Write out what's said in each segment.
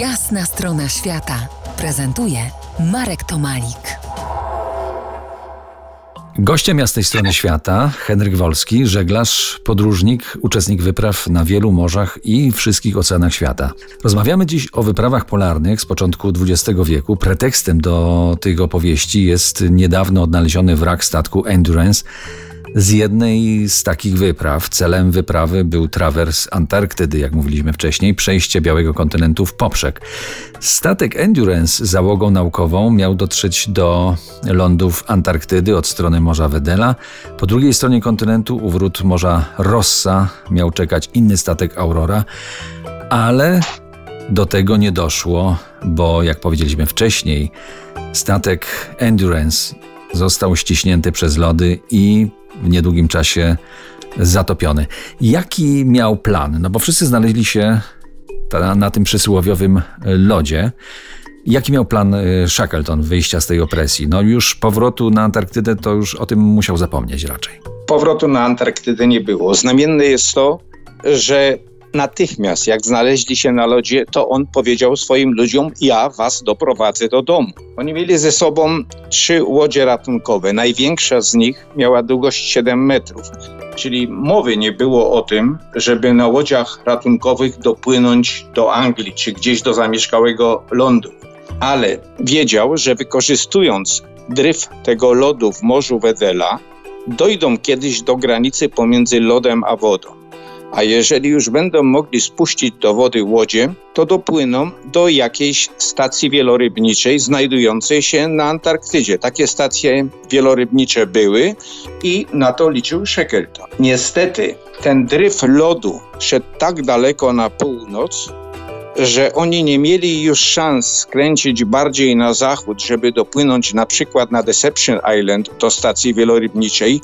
Jasna strona świata prezentuje Marek Tomalik. Gościem jasnej strony świata Henryk Wolski, żeglarz, podróżnik, uczestnik wypraw na wielu morzach i wszystkich oceanach świata. Rozmawiamy dziś o wyprawach polarnych z początku XX wieku. Pretekstem do tych opowieści jest niedawno odnaleziony wrak statku Endurance z jednej z takich wypraw. Celem wyprawy był trawers Antarktydy, jak mówiliśmy wcześniej, przejście białego kontynentu w poprzek. Statek Endurance załogą naukową miał dotrzeć do lądów Antarktydy od strony Morza Wedela. Po drugiej stronie kontynentu, u wrót Morza Rossa, miał czekać inny statek Aurora, ale do tego nie doszło, bo jak powiedzieliśmy wcześniej, statek Endurance został ściśnięty przez lody i w niedługim czasie zatopiony. Jaki miał plan? No bo wszyscy znaleźli się ta, na tym przysłowiowym lodzie. Jaki miał plan y, Shackleton wyjścia z tej opresji? No już powrotu na Antarktydę to już o tym musiał zapomnieć raczej. Powrotu na Antarktydę nie było. Znamienne jest to, że natychmiast jak znaleźli się na lodzie, to on powiedział swoim ludziom: Ja was doprowadzę do domu. Oni mieli ze sobą trzy łodzie ratunkowe. Największa z nich miała długość 7 metrów. Czyli mowy nie było o tym, żeby na łodziach ratunkowych dopłynąć do Anglii czy gdzieś do zamieszkałego lądu. Ale wiedział, że wykorzystując dryf tego lodu w Morzu Wedela, dojdą kiedyś do granicy pomiędzy lodem a wodą a jeżeli już będą mogli spuścić do wody łodzie, to dopłyną do jakiejś stacji wielorybniczej znajdującej się na Antarktydzie. Takie stacje wielorybnicze były i na to liczył Shackleton. Niestety ten dryf lodu szedł tak daleko na północ, że oni nie mieli już szans skręcić bardziej na zachód, żeby dopłynąć na przykład na Deception Island do stacji wielorybniczej,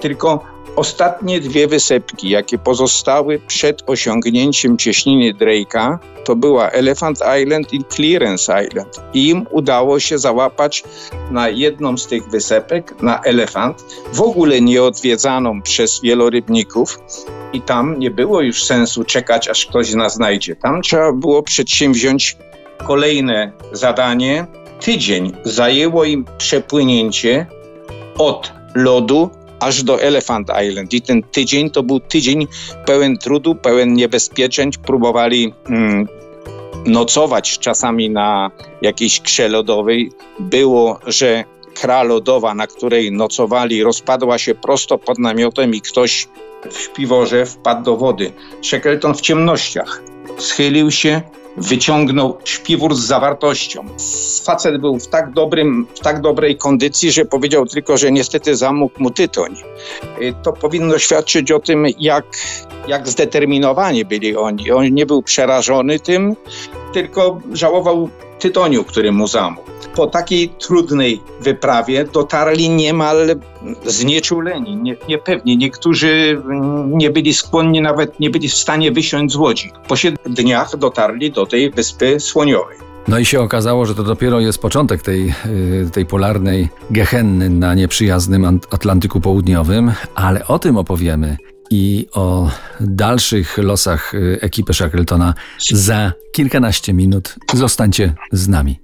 tylko Ostatnie dwie wysepki, jakie pozostały przed osiągnięciem cieśniny Drake'a, to była Elephant Island i Clearance Island. I im udało się załapać na jedną z tych wysepek, na Elephant, w ogóle nieodwiedzaną przez wielorybników. I tam nie było już sensu czekać, aż ktoś nas znajdzie. Tam trzeba było przedsięwziąć kolejne zadanie. Tydzień zajęło im przepłynięcie od lodu aż do Elephant Island. I ten tydzień to był tydzień pełen trudu, pełen niebezpieczeń. Próbowali mm, nocować czasami na jakiejś krze lodowej. Było, że kra lodowa, na której nocowali, rozpadła się prosto pod namiotem i ktoś w śpiworze wpadł do wody. Shackleton w ciemnościach schylił się, wyciągnął śpiwór z zawartością. Facet był w tak, dobrym, w tak dobrej kondycji, że powiedział tylko, że niestety zamógł mu tytoń. Y, to powinno świadczyć o tym, jak, jak zdeterminowani byli oni. On nie był przerażony tym, tylko żałował tytoniu, który mu zamógł po takiej trudnej wyprawie dotarli niemal znieczuleni, nie, niepewni. Niektórzy nie byli skłonni, nawet nie byli w stanie wysiąść z łodzi. Po siedmiu dniach dotarli do tej wyspy Słoniowej. No i się okazało, że to dopiero jest początek tej, y, tej polarnej gehenny na nieprzyjaznym Atlantyku Południowym, ale o tym opowiemy i o dalszych losach y, ekipy Shackletona za kilkanaście minut. Zostańcie z nami.